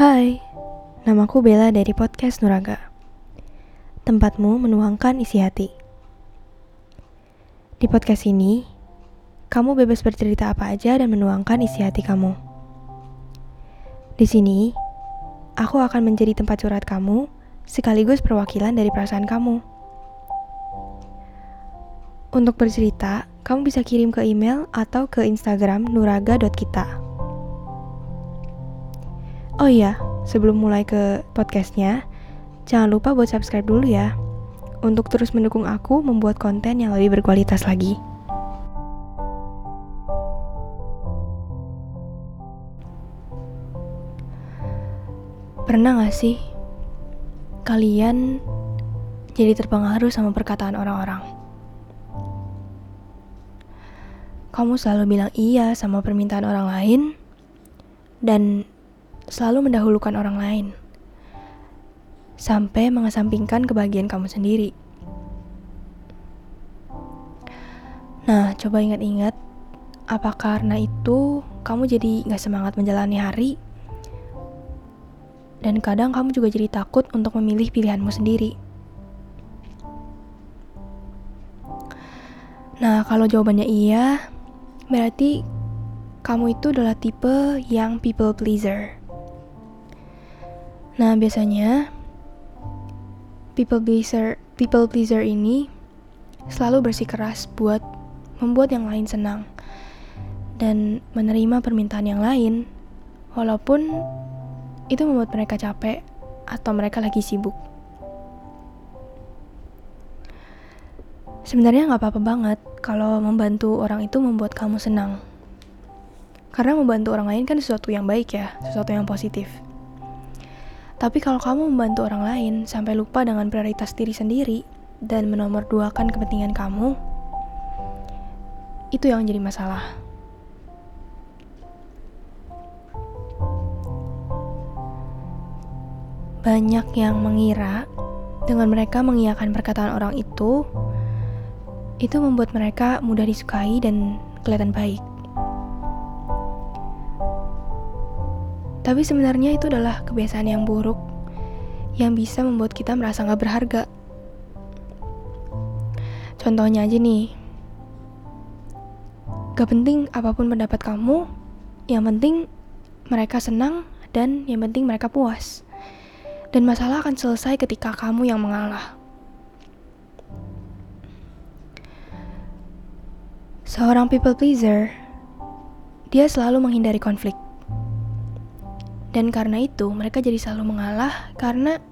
Hai, namaku Bella dari podcast Nuraga. Tempatmu menuangkan isi hati. Di podcast ini, kamu bebas bercerita apa aja dan menuangkan isi hati kamu. Di sini, aku akan menjadi tempat curhat kamu sekaligus perwakilan dari perasaan kamu. Untuk bercerita, kamu bisa kirim ke email atau ke Instagram nuraga.kita. Oh iya, sebelum mulai ke podcastnya, jangan lupa buat subscribe dulu ya. Untuk terus mendukung aku membuat konten yang lebih berkualitas lagi. Pernah gak sih kalian jadi terpengaruh sama perkataan orang-orang? Kamu selalu bilang iya sama permintaan orang lain, dan selalu mendahulukan orang lain, sampai mengesampingkan kebahagiaan kamu sendiri. Nah, coba ingat-ingat, apa karena itu kamu jadi gak semangat menjalani hari? Dan kadang kamu juga jadi takut untuk memilih pilihanmu sendiri. Nah, kalau jawabannya iya, berarti kamu itu adalah tipe yang people pleaser. Nah, biasanya people pleaser people pleaser ini selalu bersikeras buat membuat yang lain senang dan menerima permintaan yang lain walaupun itu membuat mereka capek atau mereka lagi sibuk. Sebenarnya nggak apa-apa banget kalau membantu orang itu membuat kamu senang. Karena membantu orang lain kan sesuatu yang baik ya, sesuatu yang positif. Tapi kalau kamu membantu orang lain sampai lupa dengan prioritas diri sendiri dan menomorduakan kepentingan kamu, itu yang jadi masalah. Banyak yang mengira dengan mereka mengiyakan perkataan orang itu, itu membuat mereka mudah disukai dan kelihatan baik. Tapi sebenarnya itu adalah kebiasaan yang buruk yang bisa membuat kita merasa gak berharga. Contohnya aja nih, gak penting apa pun pendapat kamu, yang penting mereka senang dan yang penting mereka puas. Dan masalah akan selesai ketika kamu yang mengalah. Seorang people pleaser, dia selalu menghindari konflik. Dan karena itu, mereka jadi selalu mengalah karena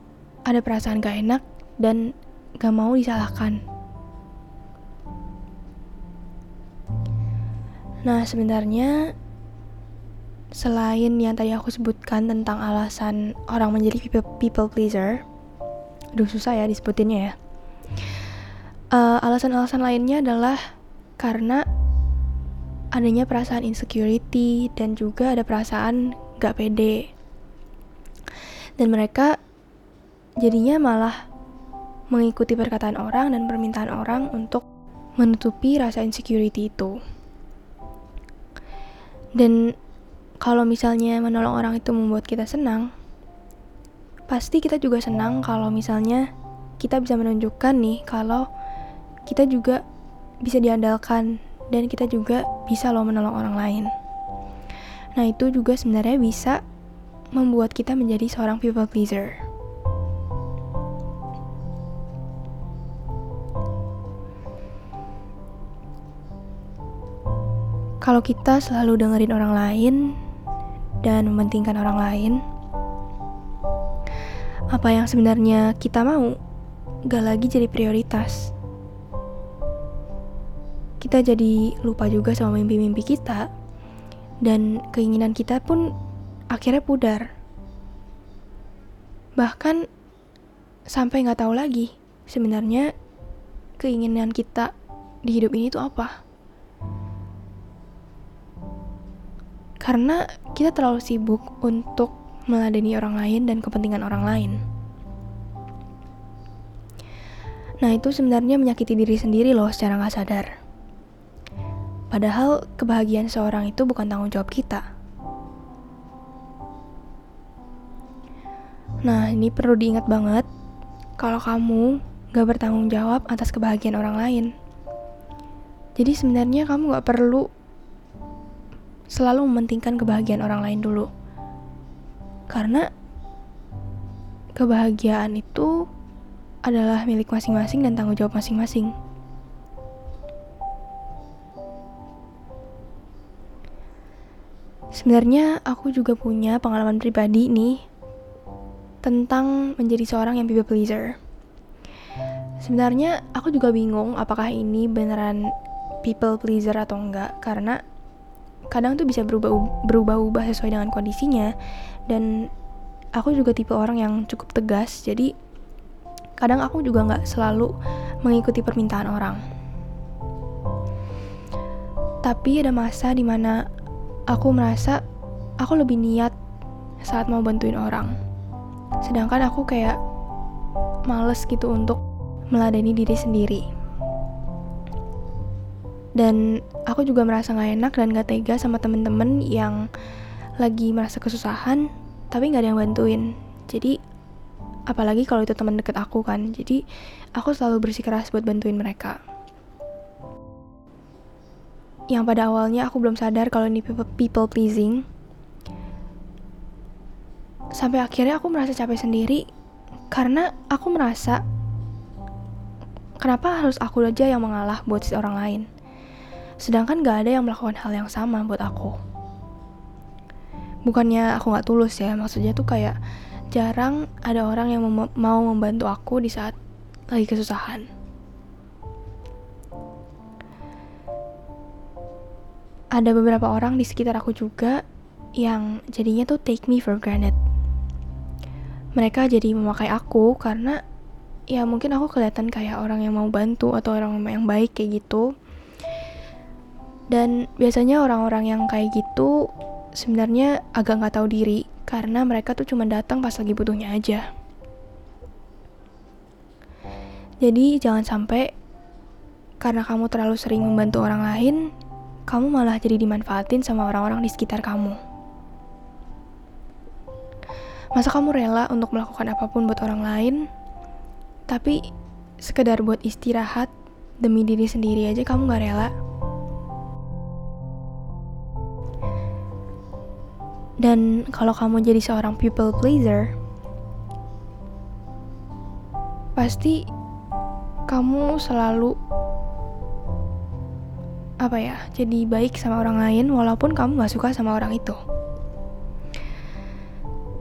ada perasaan gak enak dan gak mau disalahkan. Nah, sebenarnya selain yang tadi aku sebutkan tentang alasan orang menjadi people, pleaser, aduh susah ya disebutinnya ya. Uh, alasan-alasan lainnya adalah karena adanya perasaan insecurity dan juga ada perasaan gak pede dan mereka jadinya malah mengikuti perkataan orang dan permintaan orang untuk menutupi rasa insecurity itu dan kalau misalnya menolong orang itu membuat kita senang pasti kita juga senang kalau misalnya kita bisa menunjukkan nih kalau kita juga bisa diandalkan dan kita juga bisa loh menolong orang lain. Nah, itu juga sebenarnya bisa membuat kita menjadi seorang people pleaser. Kalau kita selalu dengerin orang lain dan mementingkan orang lain, apa yang sebenarnya kita mau gak lagi jadi prioritas. Kita jadi lupa juga sama mimpi-mimpi kita dan keinginan kita pun akhirnya pudar. Bahkan sampai nggak tahu lagi sebenarnya keinginan kita di hidup ini tuh apa. Karena kita terlalu sibuk untuk meladeni orang lain dan kepentingan orang lain. Nah itu sebenarnya menyakiti diri sendiri loh secara nggak sadar. Padahal kebahagiaan seorang itu bukan tanggung jawab kita. Nah, ini perlu diingat banget kalau kamu gak bertanggung jawab atas kebahagiaan orang lain. Jadi sebenarnya kamu gak perlu selalu mementingkan kebahagiaan orang lain dulu. Karena kebahagiaan itu adalah milik masing-masing dan tanggung jawab masing-masing. Sebenarnya aku juga punya pengalaman pribadi nih tentang menjadi seorang yang people pleaser. Sebenarnya aku juga bingung apakah ini beneran people pleaser atau enggak karena kadang tuh bisa berubah berubah-ubah sesuai dengan kondisinya dan aku juga tipe orang yang cukup tegas jadi kadang aku juga nggak selalu mengikuti permintaan orang tapi ada masa di mana aku merasa aku lebih niat saat mau bantuin orang. Sedangkan aku kayak males gitu untuk meladeni diri sendiri. Dan aku juga merasa gak enak dan gak tega sama temen-temen yang lagi merasa kesusahan tapi nggak ada yang bantuin. Jadi apalagi kalau itu teman deket aku kan. Jadi aku selalu bersikeras buat bantuin mereka yang pada awalnya aku belum sadar kalau ini people pleasing. Sampai akhirnya aku merasa capek sendiri karena aku merasa kenapa harus aku aja yang mengalah buat si orang lain? Sedangkan gak ada yang melakukan hal yang sama buat aku. Bukannya aku nggak tulus ya maksudnya tuh kayak jarang ada orang yang mem mau membantu aku di saat lagi kesusahan ada beberapa orang di sekitar aku juga yang jadinya tuh take me for granted mereka jadi memakai aku karena ya mungkin aku kelihatan kayak orang yang mau bantu atau orang yang baik kayak gitu dan biasanya orang-orang yang kayak gitu sebenarnya agak nggak tahu diri karena mereka tuh cuma datang pas lagi butuhnya aja. Jadi jangan sampai karena kamu terlalu sering membantu orang lain, kamu malah jadi dimanfaatin sama orang-orang di sekitar kamu. Masa kamu rela untuk melakukan apa pun buat orang lain, tapi sekedar buat istirahat demi diri sendiri aja kamu gak rela? Dan kalau kamu jadi seorang people pleaser, pasti kamu selalu apa ya jadi baik sama orang lain walaupun kamu gak suka sama orang itu.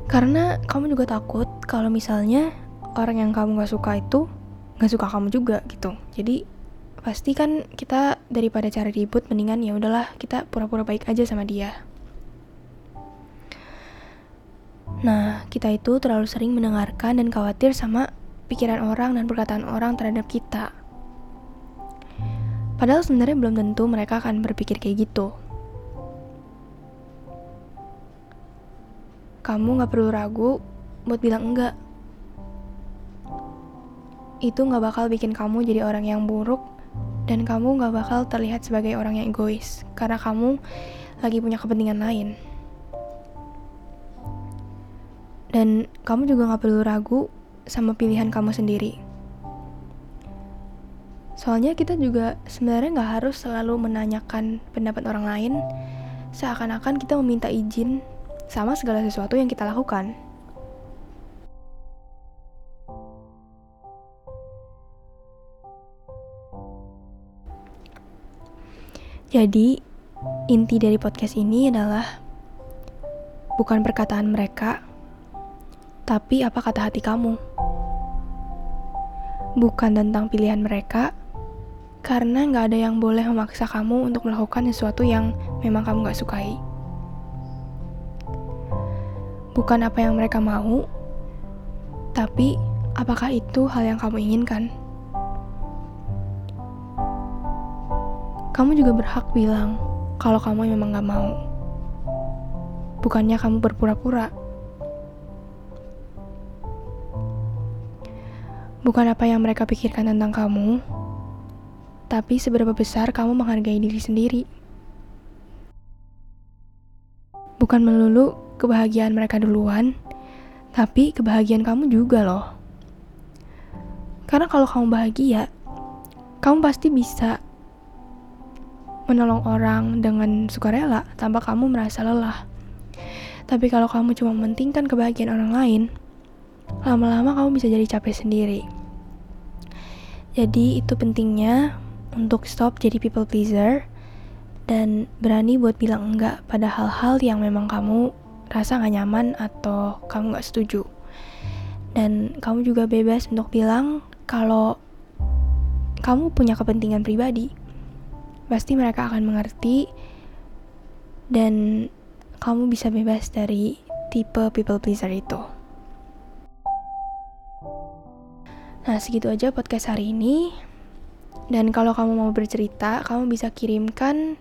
Karena kamu juga takut kalau misalnya orang yang kamu gak suka itu gak suka kamu juga gitu. Jadi pasti kan kita daripada cari ribut mendingan ya udahlah kita pura-pura baik aja sama dia. Nah, kita itu terlalu sering mendengarkan dan khawatir sama pikiran orang dan perkataan orang terhadap kita. Padahal sebenarnya belum tentu mereka akan berpikir kayak gitu. Kamu gak perlu ragu buat bilang enggak. Itu gak bakal bikin kamu jadi orang yang buruk dan kamu gak bakal terlihat sebagai orang yang egois karena kamu lagi punya kepentingan lain. Dan kamu juga gak perlu ragu sama pilihan kamu sendiri. Soalnya kita juga sebenarnya gak harus selalu menanyakan pendapat orang lain, seakan-akan kita meminta izin sama segala sesuatu yang kita lakukan. Jadi, inti dari podcast ini adalah bukan perkataan mereka, tapi apa kata hati kamu? Bukan tentang pilihan mereka, karena nggak ada yang boleh memaksa kamu untuk melakukan sesuatu yang memang kamu nggak sukai. Bukan apa yang mereka mau, tapi apakah itu hal yang kamu inginkan? Kamu juga berhak bilang kalau kamu memang gak mau. Bukannya kamu berpura-pura. Bukan apa yang mereka pikirkan tentang kamu, tapi seberapa besar kamu menghargai diri sendiri. Bukan melulu kebahagiaan mereka duluan, Tapi kebahagiaan kamu juga loh. Karena kalau kamu bahagia, kamu pasti bisa menolong orang dengan sukarela tanpa kamu merasa lelah. Tapi kalau kamu cuma mementingkan kebahagiaan orang lain, lama-lama kamu bisa jadi capek sendiri. Jadi itu pentingnya untuk stop jadi people pleaser dan berani buat bilang enggak pada hal-hal yang memang kamu rasa gak nyaman atau kamu gak setuju. Dan kamu juga bebas untuk bilang kalau kamu punya kepentingan pribadi. Pasti mereka akan mengerti dan kamu bisa bebas dari tipe people pleaser itu. Nah, segitu aja podcast hari ini. Dan kalau kamu mau bercerita, kamu bisa kirimkan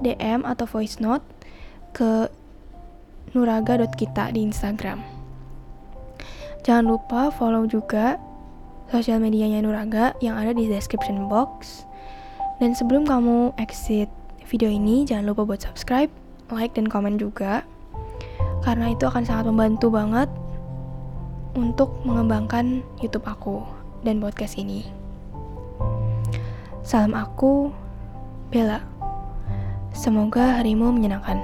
DM atau voice note ke nuraga.kita di Instagram. Jangan lupa follow juga sosial medianya Nuraga yang ada di description box. Dan sebelum kamu exit video ini, jangan lupa buat subscribe, like, dan komen juga. Karena itu akan sangat membantu banget untuk mengembangkan YouTube aku dan podcast ini. Salam aku, Bella. Semoga harimu menyenangkan.